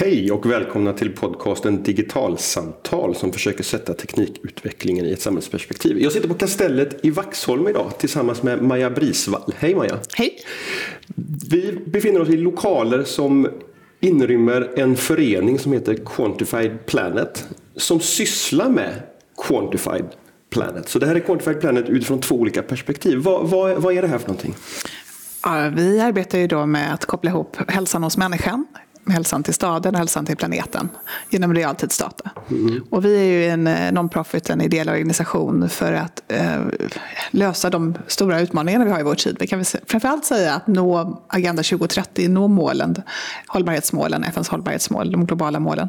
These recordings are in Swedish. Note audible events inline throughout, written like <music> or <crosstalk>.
Hej och välkomna till podcasten Digitalsamtal som försöker sätta teknikutvecklingen i ett samhällsperspektiv. Jag sitter på Kastellet i Vaxholm idag tillsammans med Maja Brisvall. Hej Maja! Hej! Vi befinner oss i lokaler som inrymmer en förening som heter Quantified Planet som sysslar med Quantified Planet. Så det här är Quantified Planet utifrån två olika perspektiv. Vad, vad, vad är det här för någonting? Ja, vi arbetar ju då med att koppla ihop hälsan hos människan hälsan till staden och hälsan till planeten genom realtidsdata. Mm. Och vi är ju en eh, non-profit, en ideell organisation för att eh, lösa de stora utmaningarna vi har i vår tid. Vi kan framförallt säga att nå Agenda 2030, nå målen, hållbarhetsmålen, FNs hållbarhetsmål, de globala målen.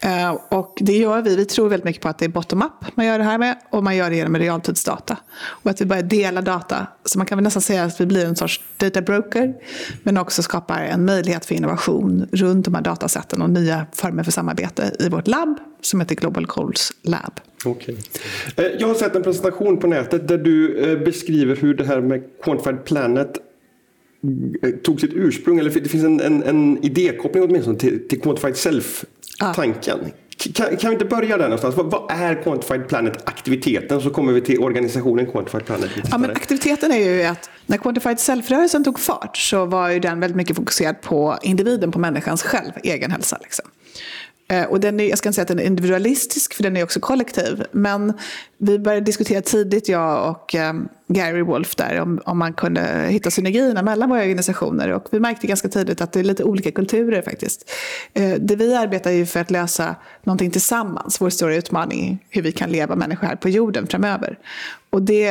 Eh, och det gör vi. Vi tror väldigt mycket på att det är bottom-up man gör det här med och man gör det genom realtidsdata. Och att vi börjar dela data. Så man kan väl nästan säga att vi blir en sorts data broker men också skapar en möjlighet för innovation runt de här datasätten och nya former för samarbete i vårt labb som heter Global Goals Lab. Okay. Eh, jag har sett en presentation på nätet där du eh, beskriver hur det här med Quantified Planet tog sitt ursprung, eller det finns en, en, en idékoppling åtminstone till, till Quantified Self tanken. Kan, kan, vi inte börja där någonstans? Vad, vad är Quantified Planet-aktiviteten? Så kommer vi till organisationen Quantified Planet. Ja, men aktiviteten är ju att när Quantified Self-rörelsen tog fart så var ju den väldigt mycket fokuserad på individen, på människans själv, egen hälsa. Liksom. Eh, och den är, jag ska inte säga att den är individualistisk, för den är också kollektiv. Men vi började diskutera tidigt, jag och um, Gary Wolf, där, om, om man kunde hitta synergierna mellan våra organisationer. Och vi märkte ganska tidigt att det är lite olika kulturer faktiskt. Eh, det vi arbetar ju för att lösa någonting tillsammans, vår stora utmaning, hur vi kan leva människor här på jorden framöver. Och det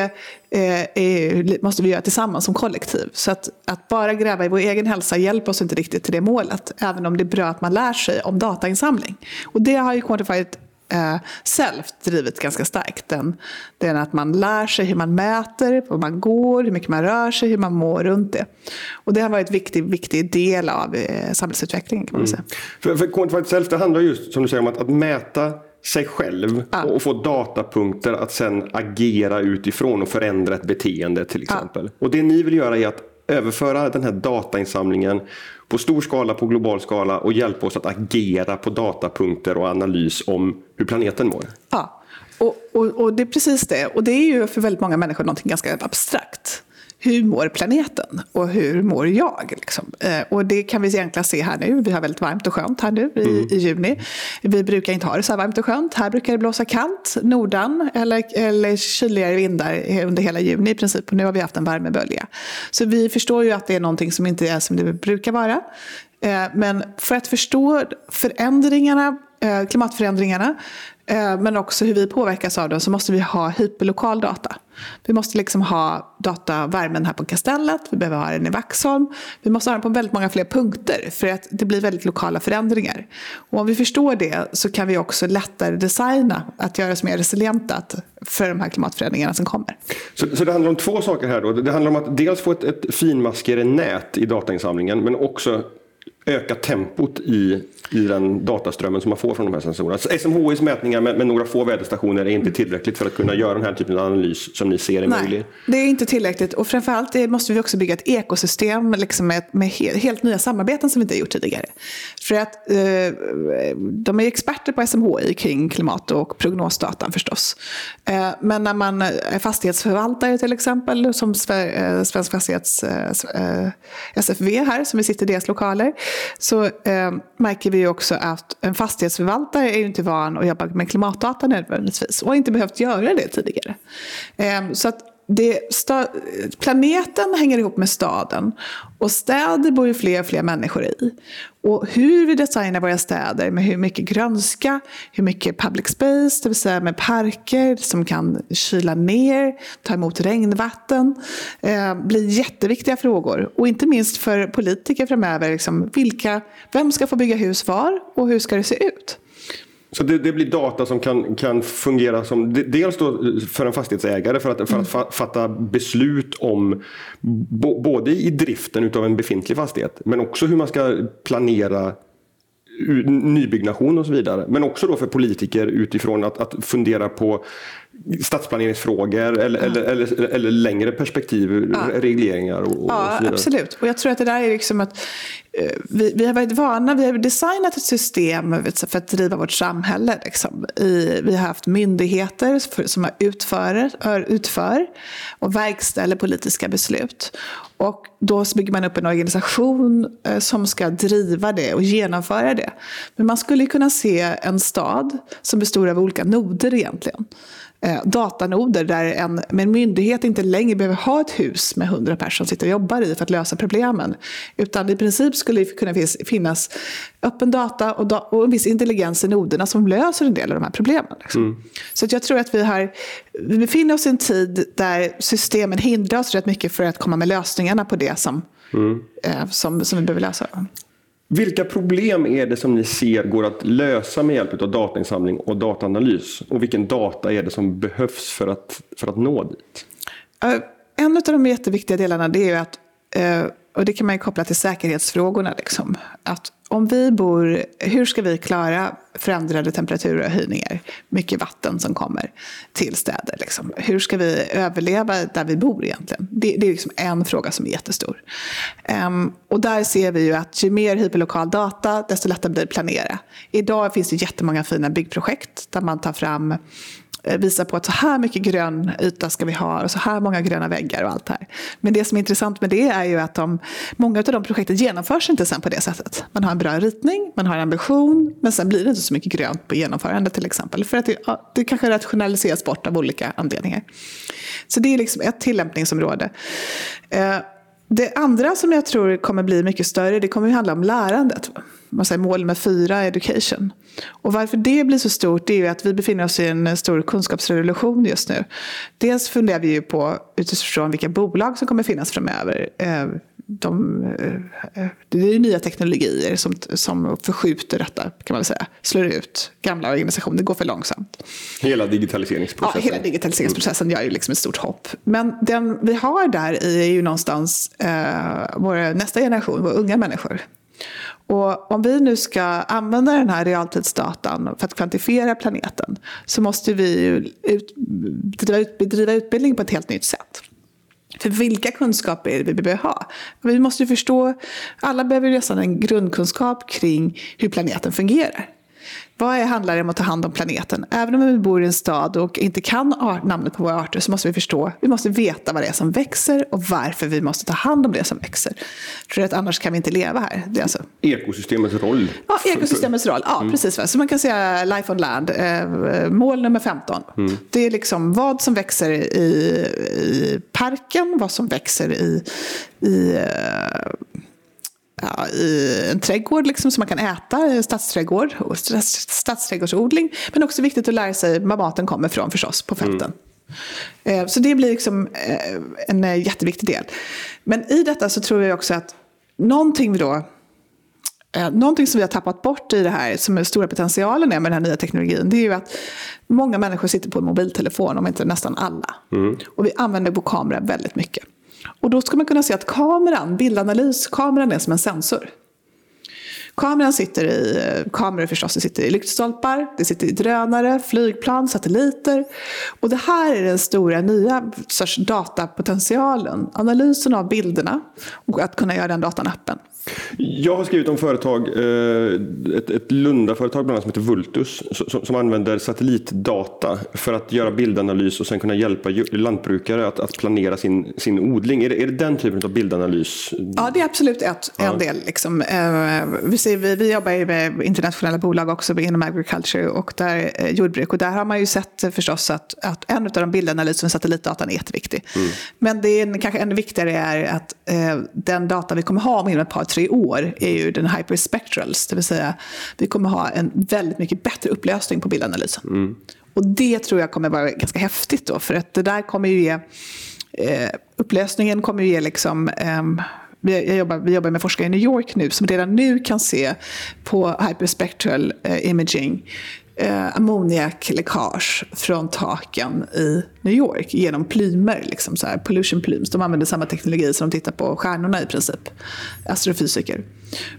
eh, är, måste vi göra tillsammans som kollektiv. Så att, att bara gräva i vår egen hälsa hjälper oss inte riktigt till det målet. Även om det är bra att man lär sig om datainsamling. Och det har ju Quantified eh, self drivit ganska starkt. Den, den att man lär sig hur man mäter, hur man går, hur mycket man rör sig, hur man mår runt det. Och det har varit en viktig, viktig del av eh, samhällsutvecklingen kan man mm. säga. För, för Quantified Self det handlar just som du säger om att, att mäta sig själv ja. och få datapunkter att sen agera utifrån och förändra ett beteende till exempel. Ja. Och det ni vill göra är att överföra den här datainsamlingen på stor skala, på global skala och hjälpa oss att agera på datapunkter och analys om hur planeten mår. Ja, och, och, och det är precis det. Och det är ju för väldigt många människor någonting ganska abstrakt hur mår planeten och hur mår jag? Liksom? Eh, och det kan vi egentligen se här nu. Vi har väldigt varmt och skönt här nu i, mm. i, juni. Vi brukar inte ha det så här varmt och skönt. Här brukar det blåsa kallt, nordan eller, eller kyligare vindar under hela juni i princip. Och nu har vi haft en värmebölja. Så vi förstår ju att det är någonting som inte är som det brukar vara. Eh, men för att förstå förändringarna, Eh, klimatförändringarna eh, men också hur vi påverkas av dem så måste vi ha hyperlokal data. Vi måste liksom ha data, värmen här på Kastellet, vi behöver ha den i Vaxholm. Vi måste ha den på väldigt många fler punkter för att det blir väldigt lokala förändringar. Och om vi förstår det så kan vi också lättare designa att göra oss mer resilienta för de här klimatförändringarna som kommer. Så, så det handlar om två saker här då. Det handlar om att dels få ett, ett finmaskigare nät i datainsamlingen men också öka tempot i, i den dataströmmen som man får från de här sensorerna. SMHIs mätningar med, med, några få väderstationer är inte tillräckligt för att kunna göra den här typen av analys som ni ser är Nej, möjlig? det är inte tillräckligt och framförallt måste vi också bygga ett ekosystem liksom med, med helt, helt nya samarbeten som vi inte har gjort tidigare. För att eh, de är experter på SMHI kring klimat och prognosdatan förstås. Eh, men när man är fastighetsförvaltare till exempel, som eh, Svensk Fastighets eh, SFV här, som vi sitter i deras lokaler, så eh, märker vi också att en fastighetsförvaltare är ju inte van att jobba med klimatdata nödvändigtvis och har inte behövt göra det tidigare. Eh, så att det, planeten hänger ihop med staden och städer bor ju fler och fler människor i. Och hur vi designar våra städer med hur mycket grönska, hur mycket public space, det vill säga med parker som kan kyla ner, ta emot regnvatten, eh, blir jätteviktiga frågor. Och inte minst för politiker framöver, liksom, vilka, vem ska få bygga hus var och hur ska det se ut? Så det, det, blir data som kan, kan fungera som dels för en fastighetsägare för att, för att mm. fatta beslut om både i driften av en befintlig fastighet men också hur man ska planera nybyggnation och så vidare. Men också då för politiker utifrån att, att fundera på stadsplaneringsfrågor eller, ja. eller, eller, eller, längre perspektiv, ja. regleringar och, och Ja, och absolut. Och jag tror att det där är liksom att eh, vi, vi har varit vana, vi har designat ett system för att driva vårt samhälle. Liksom. I, vi har haft myndigheter för, som utför, utför och verkställer politiska beslut. Och då bygger man upp en organisation eh, som ska driva det och genomföra det. Men man skulle kunna se en stad som består av olika noder egentligen eh, datanoder där en, en myndighet inte längre behöver ha ett hus med hundra personer som sitter och jobbar i för att lösa problemen. Utan i princip skulle det kunna finnas öppen data och, da och en viss intelligens i noderna som löser en del av de här problemen. Liksom. Mm. Så att jag tror att vi, har, vi befinner oss i en tid där systemen hindrar oss rätt mycket för att komma med lösningarna på det som, mm. eh, som, som vi behöver lösa. Vilka problem är det som ni ser går att lösa med hjälp av datainsamling och dataanalys? Och vilken data är det som behövs för att, för att nå dit? Eh, en av de jätteviktiga delarna det är att, eh, och det kan man ju koppla till säkerhetsfrågorna, liksom, att om vi bor, hur ska vi klara förändrade temperaturhöjningar, mycket vatten som kommer till städer? Liksom? Hur ska vi överleva där vi bor egentligen? Det, det är liksom en fråga som är jättestor. Um, och där ser vi ju att ju mer hyperlokal data, desto lättare blir det att planera. Idag finns det jättemånga fina byggprojekt där man tar fram Eh, visa på att så här mycket grön yta ska vi ha och så här många gröna väggar och allt det här. Men det som är intressant med det är ju att de, många av de projekten genomförs inte sen på det sättet. Man har en bra ritning, man har en ambition, men sen blir det inte så mycket grönt på genomförandet till exempel. För att det, det kanske rationaliseras bort av olika anledningar. Så det är liksom ett tillämpningsområde. Eh, det andra som jag tror kommer bli mycket större, det kommer ju handla om lärandet. Man säger mål med fyra, education. Och varför det blir så stort, det är ju att vi befinner oss i en stor kunskapsrevolution just nu. Dels funderar vi ju på utifrån vilka bolag som kommer finnas framöver. Eh, de, eh, det är ju nya teknologier som, som förskjuter detta, kan man säga. Slår ut gamla organisationer, det går för långsamt. Hela digitaliseringsprocessen. Ja, hela digitaliseringsprocessen gör ju liksom ett stort hopp. Men den vi har där i är ju någonstans eh, vår nästa generation, våra unga människor. Och om vi nu ska använda den här realtidsdatan för att kvantifiera planeten så måste vi ut, bedriva utbildning på ett helt nytt sätt. För vilka kunskaper är det vi behöver ha? Vi måste förstå, alla behöver nästan en grundkunskap kring hur planeten fungerar. Vad handlar det om att ta hand om planeten? Även om vi bor i en stad och inte kan namnet på våra arter så måste vi förstå, vi måste veta vad det är som växer och varför vi måste ta hand om det som växer. För att annars kan vi inte leva här. Det är alltså... Ekosystemets roll. Ja, ekosystemets roll. Ja, mm. precis. Så man kan säga life on land, eh, mål nummer 15. Mm. Det är liksom vad som växer i, i parken, vad som växer i, i eh, ja, i en trädgård liksom, som man kan äta, stadsträdgård, stadsträdgårdsodling. Men också viktigt att lära sig var maten kommer ifrån förstås, på fälten. Mm. Så det blir liksom eh, en eh, jätteviktig del. Men i detta så tror jag också att någonting då Någonting som vi har tappat bort i det här, som är stora potentialen är med den här nya teknologin, det är ju att många människor sitter på en mobiltelefon, om inte nästan alla. Mm. Och vi använder vår kamera väldigt mycket. Och då ska man kunna se att kameran, bildanalys, kameran är som en sensor. Kameran sitter i, kameror förstås, det sitter i lyktstolpar, det sitter i drönare, flygplan, satelliter. Och det här är den stora nya sorts datapotentialen. Analysen av bilderna och att kunna göra den datan öppen. Jag har skrivit om företag, eh, ett, ett Lundaföretag bland annat som heter Vultus som, som använder satellitdata för att göra bildanalys och sen kunna hjälpa lantbrukare att, att planera sin, sin odling. Är det, är det den typen av bildanalys? Ja, det är absolut ett, en ja. del. Liksom. Eh, vi, ser, vi, vi jobbar ju med internationella bolag också inom agriculture och där, eh, jordbruk och där har man ju sett förstås att, att en av de bildanalyserna med satellitdatan är jätteviktig. Mm. Men det är kanske ännu viktigare är att den data vi kommer ha inom ett par tre år är ju den hyperspectrals. Det vill säga vi kommer ha en väldigt mycket bättre upplösning på bildanalysen. Mm. Och det tror jag kommer vara ganska häftigt då. För att det där kommer ju ge, eh, upplösningen kommer ju ge liksom eh, vi jobbar, vi jobbar med forskare i New York nu som redan nu kan se på hyperspectral eh, imaging eh, ammoniakläckage från taken i New York genom plymer, liksom så här, pollution plumes. De använder samma teknologi som de tittar på stjärnorna i princip, astrofysiker.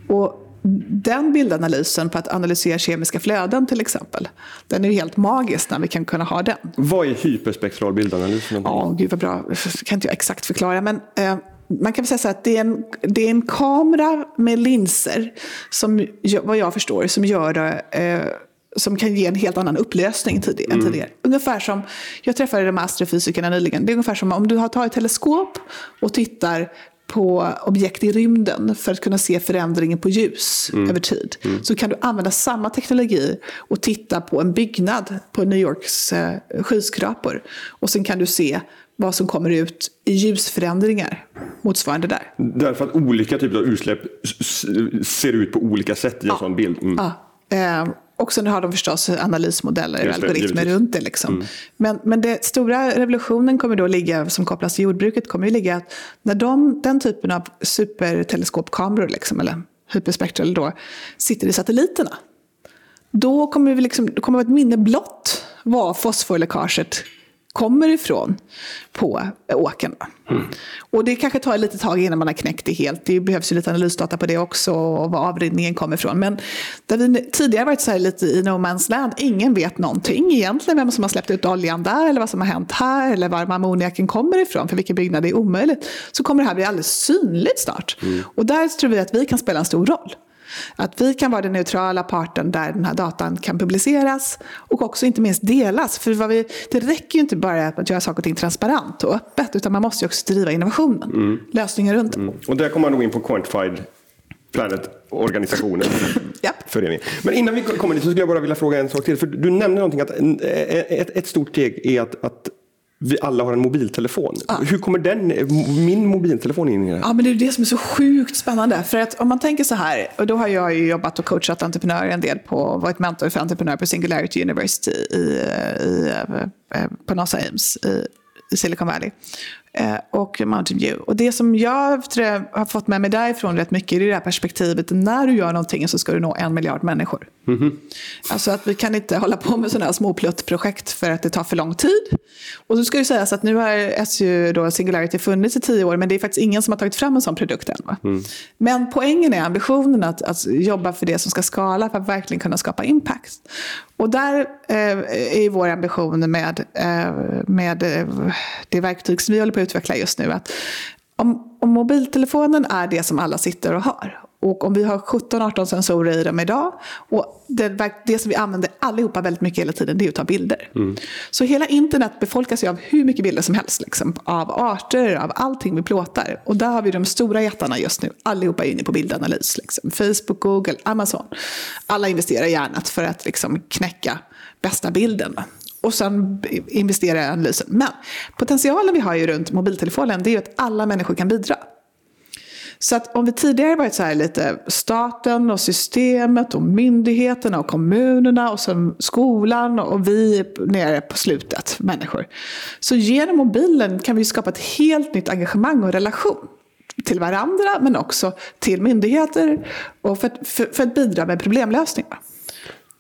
Och den bildanalysen på att analysera kemiska flöden till exempel, den är ju helt magisk när vi kan kunna ha den. Vad är hyperspektral bildanalys? Ja, gud vad bra. Det kan inte jag exakt förklara. Men eh, man kan säga så att det är, en, det är en kamera med linser, som, vad jag förstår, som gör det eh, som kan ge en helt annan upplösning tidigare, mm. än tidigare. Ungefär som, jag träffade de astrofysikerna nyligen, det är ungefär som om du har tagit ett teleskop och tittar på objekt i rymden för att kunna se förändringen på ljus mm. över tid. Mm. Så kan du använda samma teknologi och titta på en byggnad på New Yorks eh, skyskrapor. Och sen kan du se vad som kommer ut i ljusförändringar motsvarande där. Därför att olika typer av utsläpp ser ut på olika sätt i en ja. sån bild? Mm. Ja. Eh, och sen har de förstås analysmodeller och algoritmer runt det. Liksom. Mm. Men, men det stora revolutionen kommer då ligga, som kopplas till jordbruket, kommer ju ligga att när de, den typen av superteleskopkameror, liksom, eller hyperspektral då, sitter i satelliterna, då kommer, vi liksom, kommer ett minne blott vad fosforläckaget kommer ifrån på åkern. Mm. Och det kanske tar lite tag innan man har knäckt det helt. Det behövs ju lite analysdata på det också och var avrinningen kommer ifrån. Men där vi tidigare varit så här lite i no man's land, ingen vet någonting egentligen vem som har släppt ut oljan där eller vad som har hänt här eller var ammoniaken kommer ifrån, för vilken byggnad det är omöjligt. Så kommer det här bli alldeles synligt snart. Mm. Och där tror vi att vi kan spela en stor roll. Att vi kan vara den neutrala parten där den här datan kan publiceras och också inte minst delas. För vad vi, det räcker ju inte bara att göra saker och ting transparent och öppet utan man måste ju också driva innovationen. Mm. Lösningar runt mm. Och där kommer man nog in på Quantified Planet-organisationen. <laughs> ja. Föreningen. Men innan vi kommer dit så skulle jag bara vilja fråga en sak till. För du nämnde någonting att ett, ett stort steg är att, att vi alla har en mobiltelefon. Ja. Hur kommer den, min mobiltelefon in i det? Ja, men det är det som är så sjukt spännande. För att om man tänker så här, och då har jag ju jobbat och coachat entreprenörer en del på, varit mentor för entreprenörer på Singularity University i, i, eh, på NASA Ames i, i Silicon Valley. Eh, och Mountain View. Och det som jag jag, har fått med mig därifrån rätt mycket är det här perspektivet. När du gör någonting så ska du nå en miljard människor. Mm -hmm. Alltså att vi kan inte hålla på med sådana här små pluttprojekt för att det tar för lång tid. Och så ska det sägas att nu har SU då Singularity funnits i tio år men det är faktiskt ingen som har tagit fram en sån produkt än. Mm. Men poängen är ambitionen att, att jobba för det som ska skala för att verkligen kunna skapa impact. Och där eh, är vår ambition med, eh, med eh, det verktyg som vi håller på att utveckla just nu. Att om, om mobiltelefonen är det som alla sitter och har och om vi har 17-18 sensorer i dem idag och det, det, som vi använder allihopa väldigt mycket hela tiden det är att ta bilder. Mm. Så hela internet befolkas ju av hur mycket bilder som helst. Liksom, av arter, av allting vi plåtar. Och där har vi de stora jättarna just nu. Allihopa är inne på bildanalys. Liksom. Facebook, Google, Amazon. Alla investerar i hjärnat för att liksom, knäcka bästa bilden och sen investera i analysen. Men potentialen vi har ju runt mobiltelefonen det är ju att alla människor kan bidra. Så att om vi tidigare varit så här lite staten och systemet och myndigheterna och kommunerna och sen skolan och vi nere på slutet, människor. Så genom mobilen kan vi skapa ett helt nytt engagemang och relation till varandra men också till myndigheter och för, för, för att bidra med problemlösningar.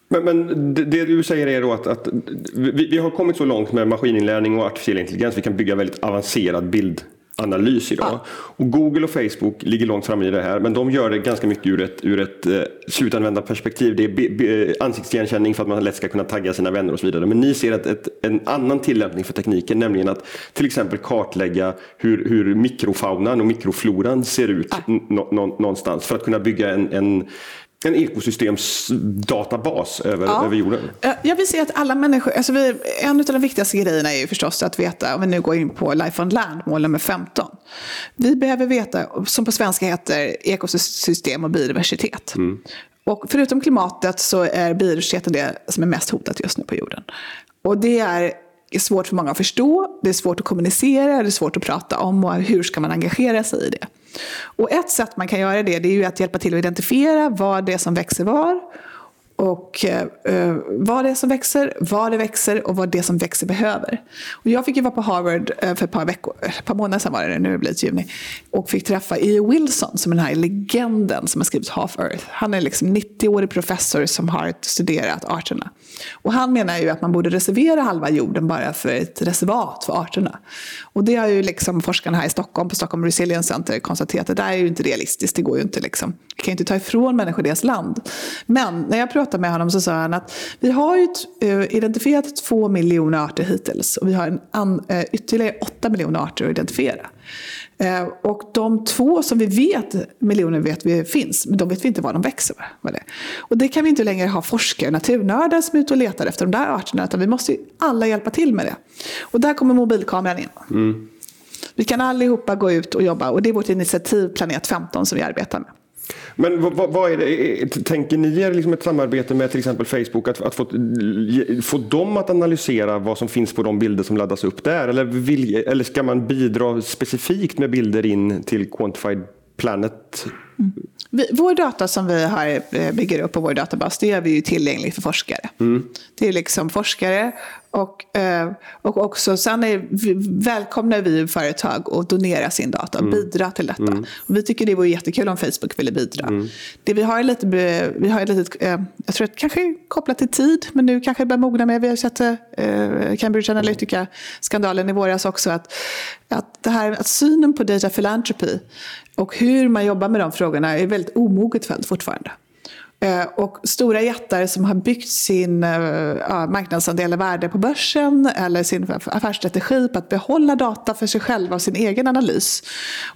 Men, men det, det, du säger är då att, att vi, vi, har kommit så långt med maskininlärning och artificiell intelligens. Vi kan bygga väldigt avancerad bild analys idag. Ja. Och Google och Facebook ligger långt fram i det här men de gör det ganska mycket ur ett, ur ett eh, slutanvändarperspektiv. Det är be, be, ansiktsigenkänning för att man lätt ska kunna tagga sina vänner och så vidare. Men ni ser ett, ett, en annan tillämpning för tekniken, nämligen att till exempel kartlägga hur, hur mikrofaunan och mikrofloran ser ut ja. någonstans för att kunna bygga en, en en ekosystemsdatabas över, ja. över jorden? Jag vill säga att alla människor, alltså vi, en av de viktigaste grejerna är ju förstås att veta, om vi nu går in på Life on Land, mål nummer 15. Vi behöver veta, som på svenska heter, ekosystem och biodiversitet. Mm. Och förutom klimatet så är biodiversiteten det som är mest hotat just nu på jorden. Och det är är svårt för många att förstå, det är svårt att kommunicera, det är svårt att prata om och hur ska man engagera sig i det. Och ett sätt man kan göra det, det är ju att hjälpa till att identifiera vad det är som växer var och eh, vad det är som växer, vad det växer och vad det som växer behöver. Och jag fick ju vara på Harvard eh, för ett par, veckor, ett par månader sedan var det, nu blir det juni, och fick träffa E. Wilson som är den här legenden som har skrivit Half Earth. Han är liksom 90-årig professor som har studerat arterna. Och han menar ju att man borde reservera halva jorden bara för ett reservat för arterna. Och det har ju liksom forskarna här i Stockholm, på Stockholm Resilience Center, konstaterat att det där är ju inte realistiskt, det går ju inte liksom. Vi kan inte ta ifrån människor deras land. Men när jag pratade med honom så sa han att vi har ju uh, identifierat två miljoner arter hittills och vi har en an, uh, ytterligare åtta miljoner arter att identifiera. Uh, och de två som vi vet, miljoner vet vi finns, men de vet vi inte var de växer. Det. Och det kan vi inte längre ha forskare och naturnördar som är ute och letar efter de där arterna, utan vi måste alla hjälpa till med det. Och där kommer mobilkameran in. Mm. Vi kan allihopa gå ut och jobba och det är vårt initiativ Planet 15 som vi arbetar med. Men vad, vad, är det, tänker ni er liksom ett samarbete med till exempel Facebook att, att få, få dem att analysera vad som finns på de bilder som laddas upp där? Eller, vill, eller ska man bidra specifikt med bilder in till Quantified Planet? Mm. Vi, vår data som vi har, eh, bygger upp på vår databas, det gör vi ju tillgänglig för forskare. Mm. Det är liksom forskare och, eh, och också sen är, välkomnar vi företag att donera sin data mm. bidra till detta. Mm. Vi tycker det vore jättekul om Facebook ville bidra. Mm. Det vi har lite, vi har litet, eh, jag tror att kanske kopplat till tid, men nu kanske det börjar mogna med. Vi har sett Cambridge Analytica-skandalen i våras också. Att, att, det här, att synen på data philanthropy och hur man jobbar med de frågorna är väldigt omoget fält fortfarande. Eh, och stora jättar som har byggt sin eh, ja, marknadsandel och värde på börsen eller sin affärsstrategi på att behålla data för sig själva och sin egen analys.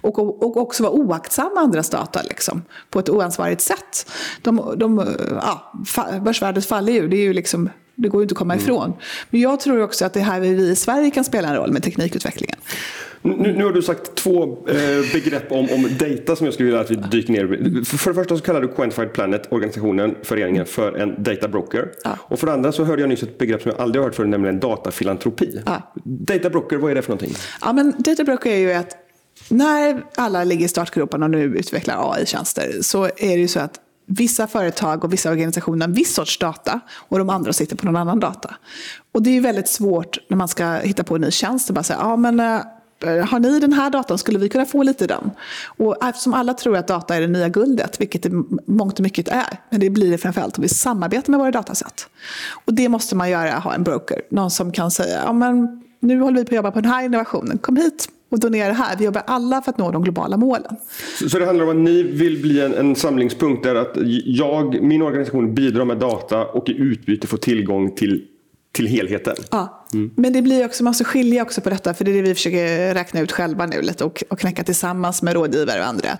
Och, och också vara oaktsam med andras data liksom, på ett oansvarigt sätt. De, de, ja, börsvärdet faller ju, det, är ju liksom, det går ju inte att komma mm. ifrån. Men jag tror också att det är här vi i Sverige kan spela en roll med teknikutvecklingen. Nu, nu, har du sagt två eh, begrepp om, om data som jag skulle vilja att vi dyker ner För, för det första så kallar du Quantified Planet, organisationen, föreningen, för en data broker. Ja. Och för det andra så hörde jag nyss ett begrepp som jag aldrig har hört förut, nämligen datafilantropi. Ja. Data broker, vad är det för någonting? Ja, men data broker är ju att när alla ligger i startgroparna och nu utvecklar AI-tjänster så är det ju så att vissa företag och vissa organisationer har viss sorts data och de andra sitter på någon annan data. Och det är ju väldigt svårt när man ska hitta på en ny tjänst att bara säga, ja men Eh, Eh, har ni den här datan, skulle vi kunna få lite den? Och eftersom alla tror att data är det nya guldet, vilket det mångt och mycket är, men det blir det framförallt om vi samarbetar med våra datasätt. Och det måste man göra, ha en broker, någon som kan säga, ja men nu håller vi på att jobba på den här innovationen, kom hit och donera det här. Vi jobbar alla för att nå de globala målen. Så, så det handlar om att ni vill bli en, en samlingspunkt där att jag, min organisation bidrar med data och i utbyte får tillgång till till helheten. Ja, mm. men det blir också, man måste skilja också på detta, för det är det vi försöker räkna ut själva nu lite och, och knäcka tillsammans med rådgivare och andra.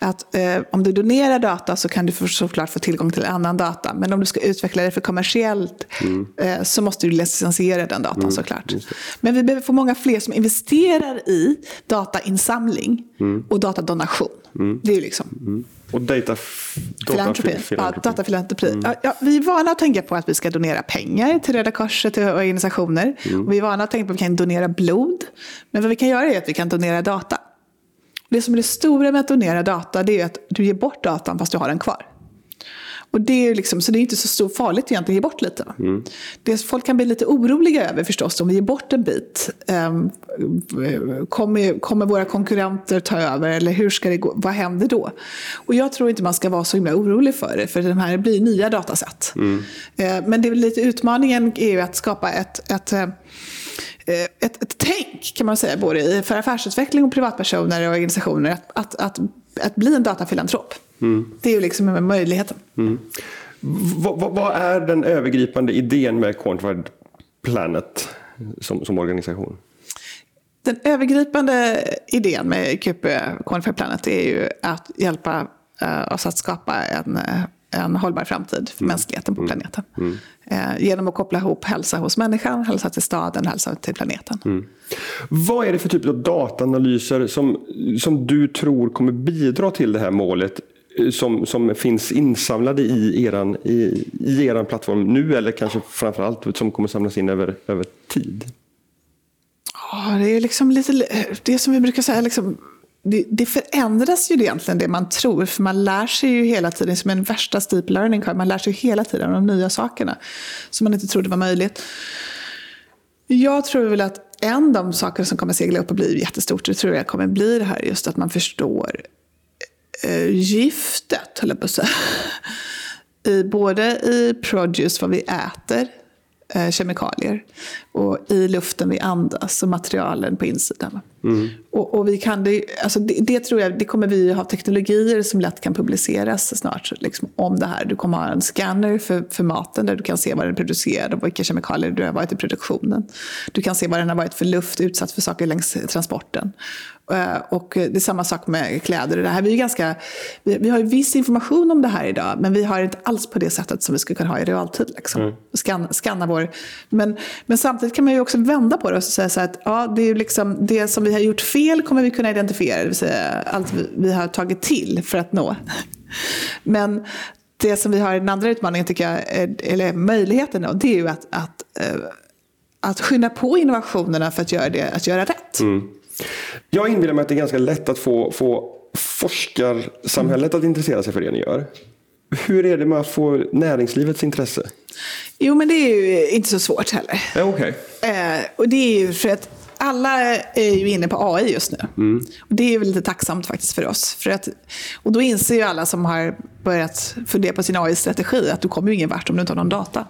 Att, eh, om du donerar data så kan du såklart få tillgång till annan data, men om du ska utveckla det för kommersiellt mm. eh, så måste du licensiera den datan mm. såklart. Men vi behöver få många fler som investerar i datainsamling mm. och datadonation. Mm. Det är liksom... Och data, filantropi. Ja, datafilantropi. Mm. Ja, vi är vana att tänka på att vi ska donera pengar till Röda Korset och organisationer. Mm. Och vi är vana att tänka på att vi kan donera blod. Men vad vi kan göra är att vi kan donera data. Det som är det stora med att donera data det är att du ger bort datan fast du har den kvar. Och det är liksom, så det är inte så stor farligt egentligen att ge bort lite. Mm. Det folk kan bli lite oroliga över förstås, om vi ger bort en bit. Ehm, kommer, kommer våra konkurrenter ta över eller hur ska det gå? vad händer då? Och jag tror inte man ska vara så himla orolig för det, för de här blir nya datasätt. Mm. Ehm, men det är lite utmaningen är ju att skapa ett, ett eh, eh, ett, ett tänk kan man säga, både för affärsutveckling och privatpersoner och organisationer, att, att, att, att bli en datafilantrop. Mm. Det är ju liksom möjligheten. Mm. Vad, är den övergripande idén med Quantified Planet som, som organisation? Den övergripande idén med QP Quantified Planet är ju att hjälpa uh, oss att skapa en, en hållbar framtid för mm. mänskligheten på mm. planeten. Mm. Uh, genom att koppla ihop hälsa hos människan, hälsa till staden, hälsa till planeten. Mm. Vad är det för typ av dataanalyser som, som du tror kommer bidra till det här målet Eh, som, som finns insamlade i eran, i, i eran plattform nu eller kanske framförallt som kommer samlas in över, över tid? Ja, det är liksom lite, eh, det som vi brukar säga, liksom, det, det, förändras ju egentligen det man tror, för man lär sig ju hela tiden, som en värsta steep learning curve, man lär sig hela tiden de nya sakerna som man inte trodde var möjligt. Jag tror väl att en av de saker som kommer segla upp och bli jättestort, det tror jag kommer bli det här just att man förstår eh, giftet, höll jag på att säga. I, både i produce, vad vi äter, eh, kemikalier. och i luften vi andas och materialen på insidan. Mm. Och, och, vi kan det, alltså det, det, tror jag, det kommer vi ha teknologier som lätt kan publiceras snart liksom, om det här. Du kommer ha en scanner för, för maten där du kan se vad den producerar och vilka kemikalier du har varit i produktionen. Du kan se vad den har varit för luft utsatt för saker längs transporten. Eh, och det är samma sak med kläder. Det här, vi, är ganska, vi, vi har ju viss information om det här idag, men vi har inte alls på det sättet som vi skulle kunna ha i realtid. Liksom. Mm. Scan, scanna vår... Men, men samtidigt kan man ju också vända på det och säga så att ja, det, är liksom, det som vi har gjort fel kommer vi kunna identifiera, det vill säga allt vi, vi har tagit till för att nå. Men det som vi har i den andra utmaningen, tycker jag, eller möjligheten, då, det är ju att, att, eh, att skynda på innovationerna för att göra, det, att göra rätt. Mm. Jag inbillar mig att det är ganska lätt att få, få forskarsamhället att intressera sig för det ni gör. Hur är det med att få näringslivets intresse? Jo, men det är ju inte så svårt heller. Ja, okay. Eh, och det är ju för att alla är ju inne på AI just nu. Mm. Och det är ju lite tacksamt faktiskt för oss. För att, och då inser ju alla som har börjat fundera på sin AI-strategi att du kommer ju ingen vart om du inte har någon data.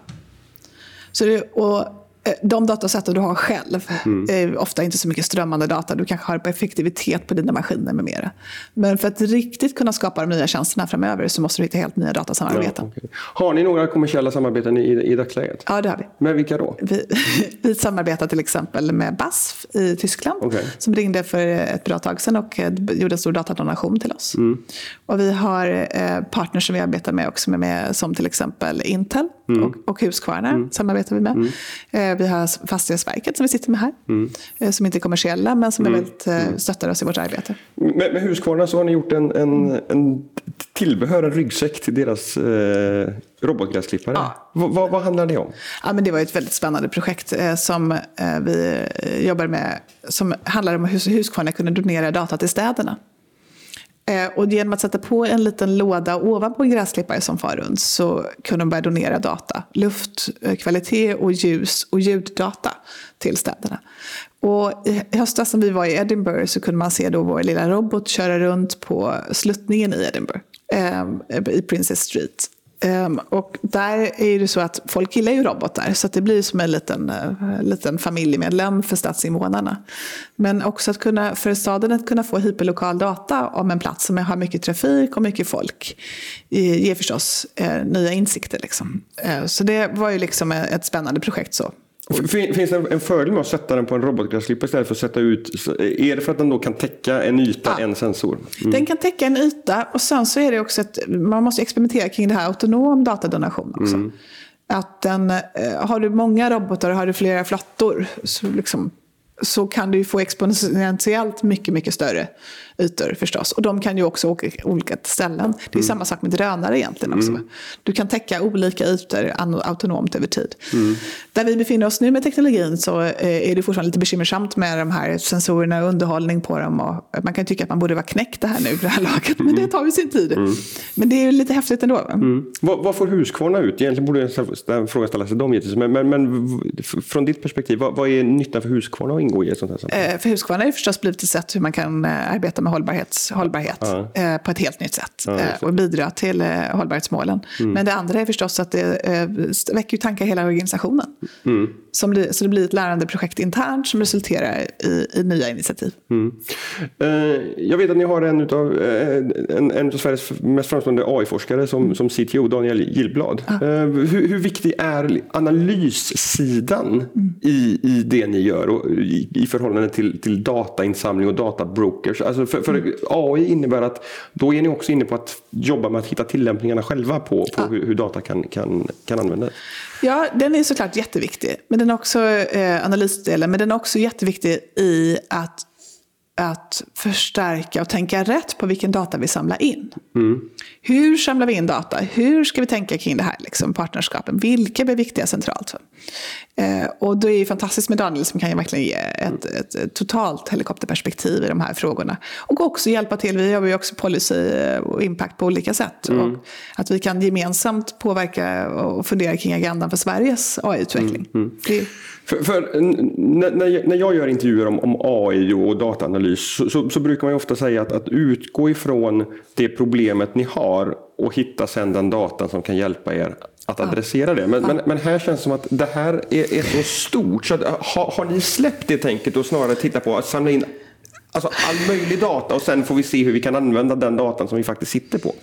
Så det, och de datasätten du har själv mm. är ofta inte så mycket strömmande data. Du kanske har på effektivitet på dina maskiner med mera. Men för att riktigt kunna skapa de nya tjänsterna framöver så måste du hitta helt nya datasamarbeten. Ja, okay. Har ni några kommersiella samarbeten i, i dagsläget? Ja, det har vi. Med vilka då? Vi, <laughs> vi samarbetar till exempel med BASF i Tyskland okay. som ringde för ett bra tag sedan och eh, gjorde en stor datadonation till oss. Mm. Och vi har eh, partners som vi arbetar med också med, som till exempel Intel mm. och, och Husqvarna mm. samarbetar vi med. Mm. Vi har Fastighetsverket som vi sitter med här. Mm. Eh, som inte är kommersiella men som mm. väldigt eh, mm. stöttar oss i vårt arbete. Med, med Husqvarna så har ni gjort en, en, en tillbehör, en ryggsäck till deras eh, robotgräsklippare. Ja. vad, vad handlar det om? Ja, men det var ett väldigt spännande projekt eh, som eh, vi jobbar med. Som handlar om hur Husqvarna kunde donera data till städerna. Eh, och genom att sätta på en liten låda ovanpå en gräsklippare som far runt så kunde de börja donera data. Luftkvalitet eh, och ljus och ljuddata till städerna. Och i höstas när vi var i Edinburgh så kunde man se då vår lilla robot köra runt på sluttningen i Edinburgh. Eh, I Princess Street. Um, och där är det så att folk gillar ju robotar så att det blir som en liten, uh, liten familjemedlem för stadsinvånarna. Men också att kunna, för staden att kunna få hyperlokal data om en plats som har mycket trafik och mycket folk ger förstås uh, nya insikter. Liksom. Uh, så det var ju liksom eh, ett spännande projekt. så. Finns det en fördel med att sätta den på en robotgräsklippare istället för att sätta ut? Är det för att den då kan täcka en yta, ja. en sensor? Mm. Den kan täcka en yta och sen så är det också att man måste experimentera kring det här autonom datadonation också. Mm. Att den, eh, har du många robotar och har du flera flottor så liksom så kan du få exponentiellt mycket, mycket större ytor förstås. Och de kan ju också åka olika ställen. Det är mm. samma sak med drönare egentligen också. Mm. Du kan täcka olika ytor autonomt över tid. Mm. Där vi befinner oss nu med teknologin så eh, är det fortfarande lite bekymmersamt med de här sensorerna och underhållning på dem. Och man kan tycka att man borde vara knäckt det här nu för det här <laughs> laget, men det mm. tar ju sin tid. Mm. Men det är ju lite häftigt ändå. Mm. Vad, vad får Husqvarna ut? Egentligen borde den frågan ställas till dem givetvis. Men, men, men, från ditt perspektiv, vad, vad är nyttan för Husqvarna att ingå i ett sånt här sammanhang? Eh, för Husqvarna har det förstås blivit ett sätt hur man kan eh, arbeta med hållbarhets, hållbarhet ja. eh, på ett helt nytt sätt ja, eh, och bidra till eh, hållbarhetsmålen. Mm. Men det andra är förstås att det eh, väcker tankar hela organisationen. Mm. Som det, så det blir ett lärandeprojekt internt som resulterar i, i nya initiativ. Mm. Eh, jag vet att ni har en av, en, en av Sveriges mest framstående AI-forskare som, som CTO, Daniel Gillblad. Ja. hur, hur, viktig är analyssidan mm. i, i det ni gör och i, i förhållande till, till datainsamling och databrokers? Alltså för, för. AI innebär att då är ni också inne på att jobba med att hitta tillämpningarna själva på, på ja. hur, hur, data kan, kan, kan användas. Ja, den är såklart jätteviktig. Men den är också eh, analysdelen, men den är också jätteviktig i att att förstärka och tänka rätt på vilken data vi samlar in. Mm. Hur samlar vi in data? Hur ska vi tänka kring det här liksom, partnerskapen? Vilka blir viktiga centralt? Eh, och då är det fantastiskt med Daniel som kan ju verkligen ge ett, ett, ett, totalt helikopterperspektiv i de här frågorna. Och också hjälpa till, vi jobbar ju också policy och impact på olika sätt. Mm. Och att vi kan gemensamt påverka och fundera kring agendan för Sveriges AI-utveckling. Mm. För, för, när, när jag gör intervjuer om, om AI och dataanalys så, så, så, brukar man ofta säga att, att utgå ifrån det problemet ni har och hitta sedan den datan som kan hjälpa er att adressera det. Men, men, men, här känns det som att det här är, är så stort. Så att, har, har ni släppt det tänket och snarare titta på att samla in Alltså all möjlig data och sen får vi se hur vi kan använda den datan som vi faktiskt sitter på.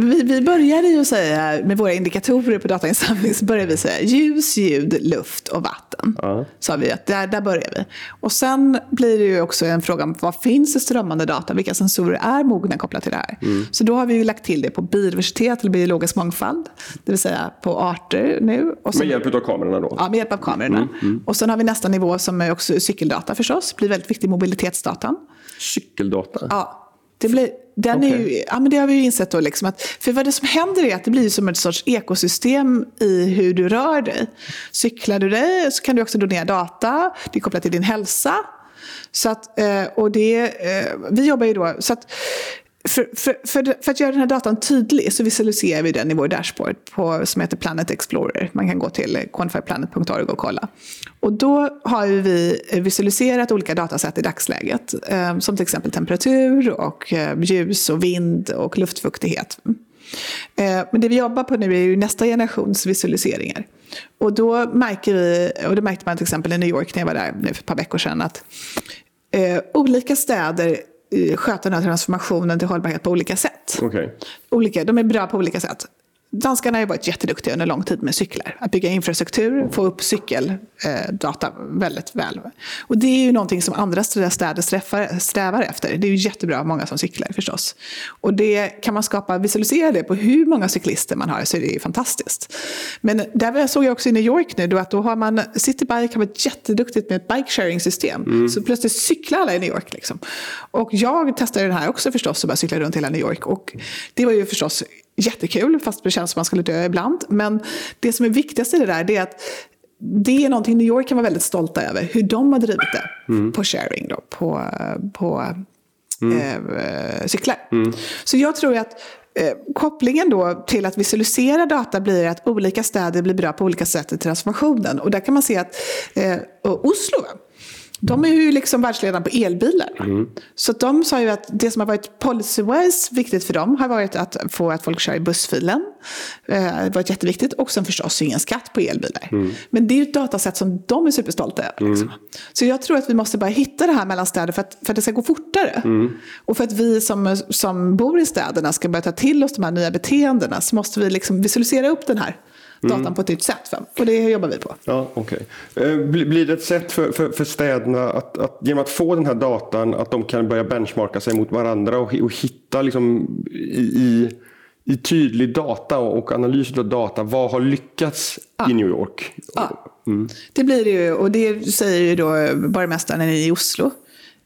Vi, vi började ju säga, med våra indikatorer på datainsamling, så började vi säga ljus, ljud, luft och vatten. Ja. Sa vi att där, där börjar vi. Och sen blir det ju också en fråga om vad finns det strömmande data? Vilka sensorer är mogna kopplat till det här? Mm. Så då har vi ju lagt till det på biodiversitet eller biologisk mångfald. Det vill säga på arter nu. Och sen, med hjälp av kamerorna då? Ja, med hjälp av kamerorna. Mm. Mm. Och sen har vi nästa nivå som är också cykeldata förstås. Blir väldigt viktig mobilitetsdatan. Cykeldata? Ja. Det, blir, den okay. är ju, ja, men det har vi ju insett då. Liksom att, för vad det som händer är att det blir som ett sorts ekosystem i hur du rör dig. Cyklar du dig så kan du också donera data. Det är kopplat till din hälsa. Så att, eh, och det, eh, vi jobbar ju då, så att för, för, för, för, att göra den här datan tydlig så visualiserar vi den i vår dashboard på, som heter Planet Explorer. Man kan gå till quantifyplanet.org och kolla. Och då har vi visualiserat olika datasätt i dagsläget. Eh, som till exempel temperatur, och eh, ljus, och vind och luftfuktighet. Eh, men det vi jobbar på nu är ju nästa generations visualiseringar. Och då märker vi, och det märkte man till exempel i New York när jag var där nu för ett par veckor sedan, att olika städer sköta den här transformationen till hållbarhet på olika sätt. Okay. Olika, de är bra på olika sätt. Danskarna har varit jätteduktiga under lång tid med cyklar. Att bygga infrastruktur, få upp cykeldata eh, väldigt väl. Och det är ju någonting som andra städer strävar, strävar efter. Det är ju jättebra många som cyklar förstås. Och det kan man skapa, visualisera det på hur många cyklister man har så är det ju fantastiskt. Men där såg jag också i New York nu då att då har man, Citybike har varit jätteduktigt med ett bike sharing system. Mm. Så plötsligt cyklar alla i New York. Liksom. Och jag testade den här också förstås och bara cykla runt hela New York. Och det var ju förstås jättekul, fast det känns som man skulle dö ibland. Men det som är viktigast i det där är att det är någonting New York kan vara väldigt stolta över, hur de har drivit det mm. på sharing, då, på, på mm. eh, cyklar. Mm. Så jag tror att eh, kopplingen då till att visualisera data blir att olika städer blir bra på olika sätt i transformationen. Och där kan man se att eh, Oslo de är ju liksom världsledande på elbilar. Mm. Så de sa ju att det som har varit policy-wise viktigt för dem har varit att få att folk kör i bussfilen. Eh, det har varit jätteviktigt. Och sen förstås ingen skatt på elbilar. Mm. Men det är ju ett datasätt som de är superstolta över. Liksom. Mm. Så jag tror att vi måste bara hitta det här mellan städer för att, för att det ska gå fortare. Mm. Och för att vi som, som bor i städerna ska börja ta till oss de här nya beteendena så måste vi liksom visualisera upp den här datan mm. på ett nytt sätt. Och det jobbar vi på. Ja, okay. Eh, blir det ett sätt för, för, för städerna att, att genom att få den här datan att de kan börja benchmarka sig mot varandra och, och hitta liksom i, i tydlig data och analys av data, vad har lyckats ja. i New York? Ja. Mm. Det blir det ju, och det säger ju då borgmästaren i Oslo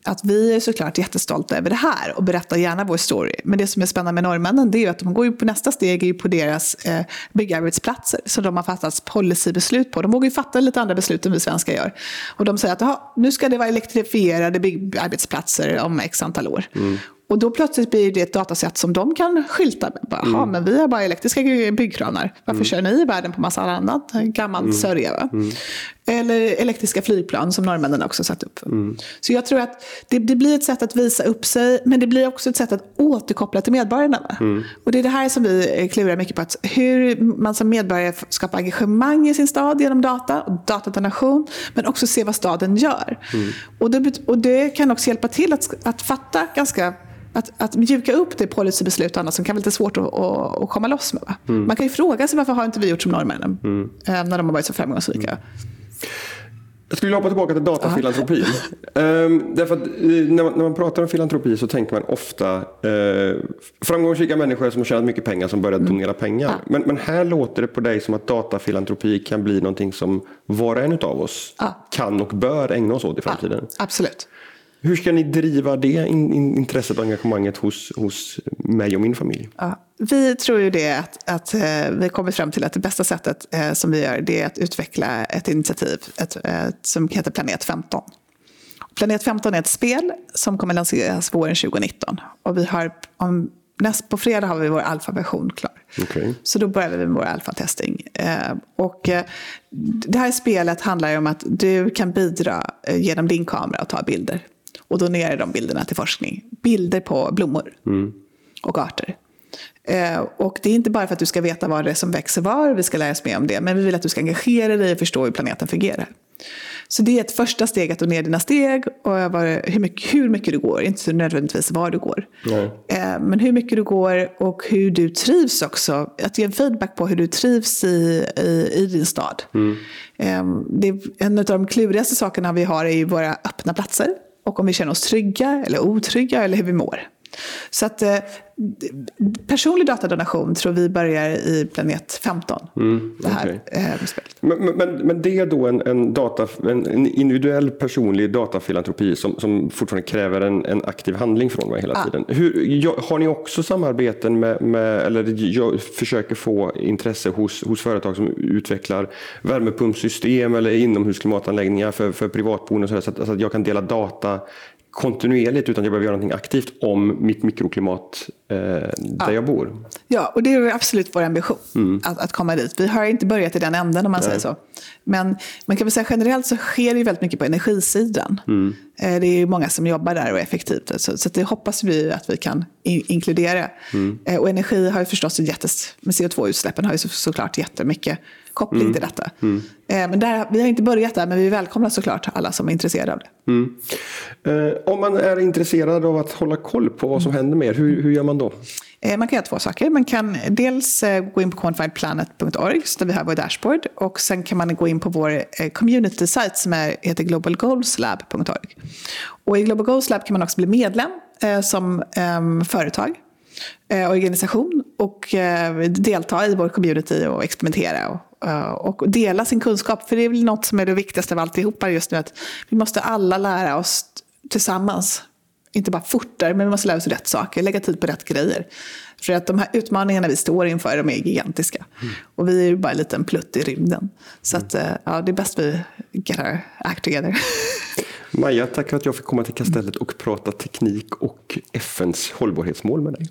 att vi är såklart jättestolta över det här och berättar gärna vår story. Men det som är spännande med norrmännen det är att de går ju på nästa steg är på deras eh, byggarbetsplatser som de har fattat policybeslut på. De vågar ju fatta lite andra beslut än vi svenskar gör. Och de säger att nu ska det vara elektrifierade byggarbetsplatser om x antal år. Mm. Och då plötsligt blir det ett datasätt som de kan skylta med. Bara, mm. men vi har bara elektriska byggkranar. Varför mm. kör ni i världen på massa annat gammalt mm. sörja? Mm. Eller elektriska flygplan som norrmännen också satt upp. Mm. Så jag tror att det, det, blir ett sätt att visa upp sig, men det blir också ett sätt att återkoppla till medborgarna. Mm. Och det är det här som vi klurar mycket på. Att hur man som medborgare skapar engagemang i sin stad genom data och datadonation, men också se vad staden gör. Och, det, och det kan också hjälpa till att, att fatta ganska att, att mjuka upp det policybeslut och annat som kan vara lite svårt att, att, att komma loss med. Mm. Man kan ju fråga sig varför har inte vi gjort som norrmännen mm. Eh, när de har varit så framgångsrika. Mm. Jag skulle vilja hoppa tillbaka till datafilantropin. um, därför att, eh, när, man, när man pratar om filantropi så tänker man ofta uh, framgångsrika människor som har tjänat mycket pengar som börjar mm. donera pengar. Ja. Men, men, här låter det på dig som att datafilantropi kan bli någonting som var och en av oss ja. kan och bör ägna oss åt i framtiden. Ja, absolut. Hur ska ni driva det in, in, intresset och engagemanget hos, hos mig och min familj? Ja, vi tror ju det att, att eh, vi kommit fram till att det bästa sättet eh, som vi gör det är att utveckla ett initiativ ett, ett, som heter Planet 15. Planet 15 är ett spel som kommer lanseras våren 2019. Och vi har, om, näst, på fredag har vi vår alfaversion klar. Okay. Så då börjar vi med vår alfatesting. Eh, och eh, det här spelet handlar om att du kan bidra eh, genom din kamera och ta bilder och donerar de bilderna till forskning. Bilder på blommor mm. och arter. Eh, och det är inte bara för att du ska veta vad det är som växer var, vi ska lära oss mer om det, men vi vill att du ska engagera dig och förstå hur planeten fungerar. Så det är ett första steg att ta ner dina steg och hur mycket, hur mycket du går, inte nödvändigtvis var du går. Eh, men hur mycket du går och hur du trivs också. Att ge feedback på hur du trivs i, i, i din stad. Mm. Eh, det är en av de klurigaste sakerna vi har är ju våra öppna platser. Och om vi känner oss trygga eller otrygga eller hur vi mår. Så att eh, personlig datadonation tror vi börjar i planet 15. Mm, det här okay. eh, men, men, men det är då en, en, data, en individuell personlig datafilantropi som, som fortfarande kräver en, en aktiv handling från mig hela ja. tiden. Hur, har ni också samarbeten med, med eller försöker få intresse hos, hos företag som utvecklar värmepumpsystem eller inomhusklimatanläggningar för, för privatboende så, så, att, så att jag kan dela data kontinuerligt utan jag behöver göra någonting aktivt om mitt mikroklimat där ja. jag bor. Ja, och det är absolut vår ambition mm. att, att, komma dit. Vi har inte börjat i den änden om man Nej. säger så. Men man kan väl säga generellt så sker det väldigt mycket på energisidan. Mm. Eh, det är många som jobbar där och är effektivt. Så, så det hoppas vi att vi kan in, inkludera. Mm. Eh, och energi har ju förstås jättes, med CO2-utsläppen har ju så, såklart jättemycket koppling mm. till detta. Mm. Eh, men där, vi har inte börjat där, men vi välkomnar såklart alla som är intresserade av det. Mm. Eh, om man är intresserad av att hålla koll på vad som händer med er, hur, hur gör man då? Då? Eh, man kan göra två saker. Man kan dels eh, gå in på quantifiedplanet.org där vi har vår dashboard. Och sen kan man gå in på vår eh, community-sajt som är, heter globalgoalslab.org. Och i Global Goals Lab kan man också bli medlem som ehm, företag organisation och delta i vår community och experimentera och och dela sin kunskap. För det är väl något som är det viktigaste av alltihopa just nu. Att vi måste alla lära oss tillsammans. Inte bara fortare, men vi måste lära oss rätt saker. Lägga tid på rätt grejer. För att de här utmaningarna vi står inför, de är gigantiska. Mm. Och vi är ju bara en liten plutt i rymden. Så att, eh, ja, det är bäst vi get our act together. Maja, tack för att jag fick komma till Kastellet och prata teknik och FNs hållbarhetsmål med dig.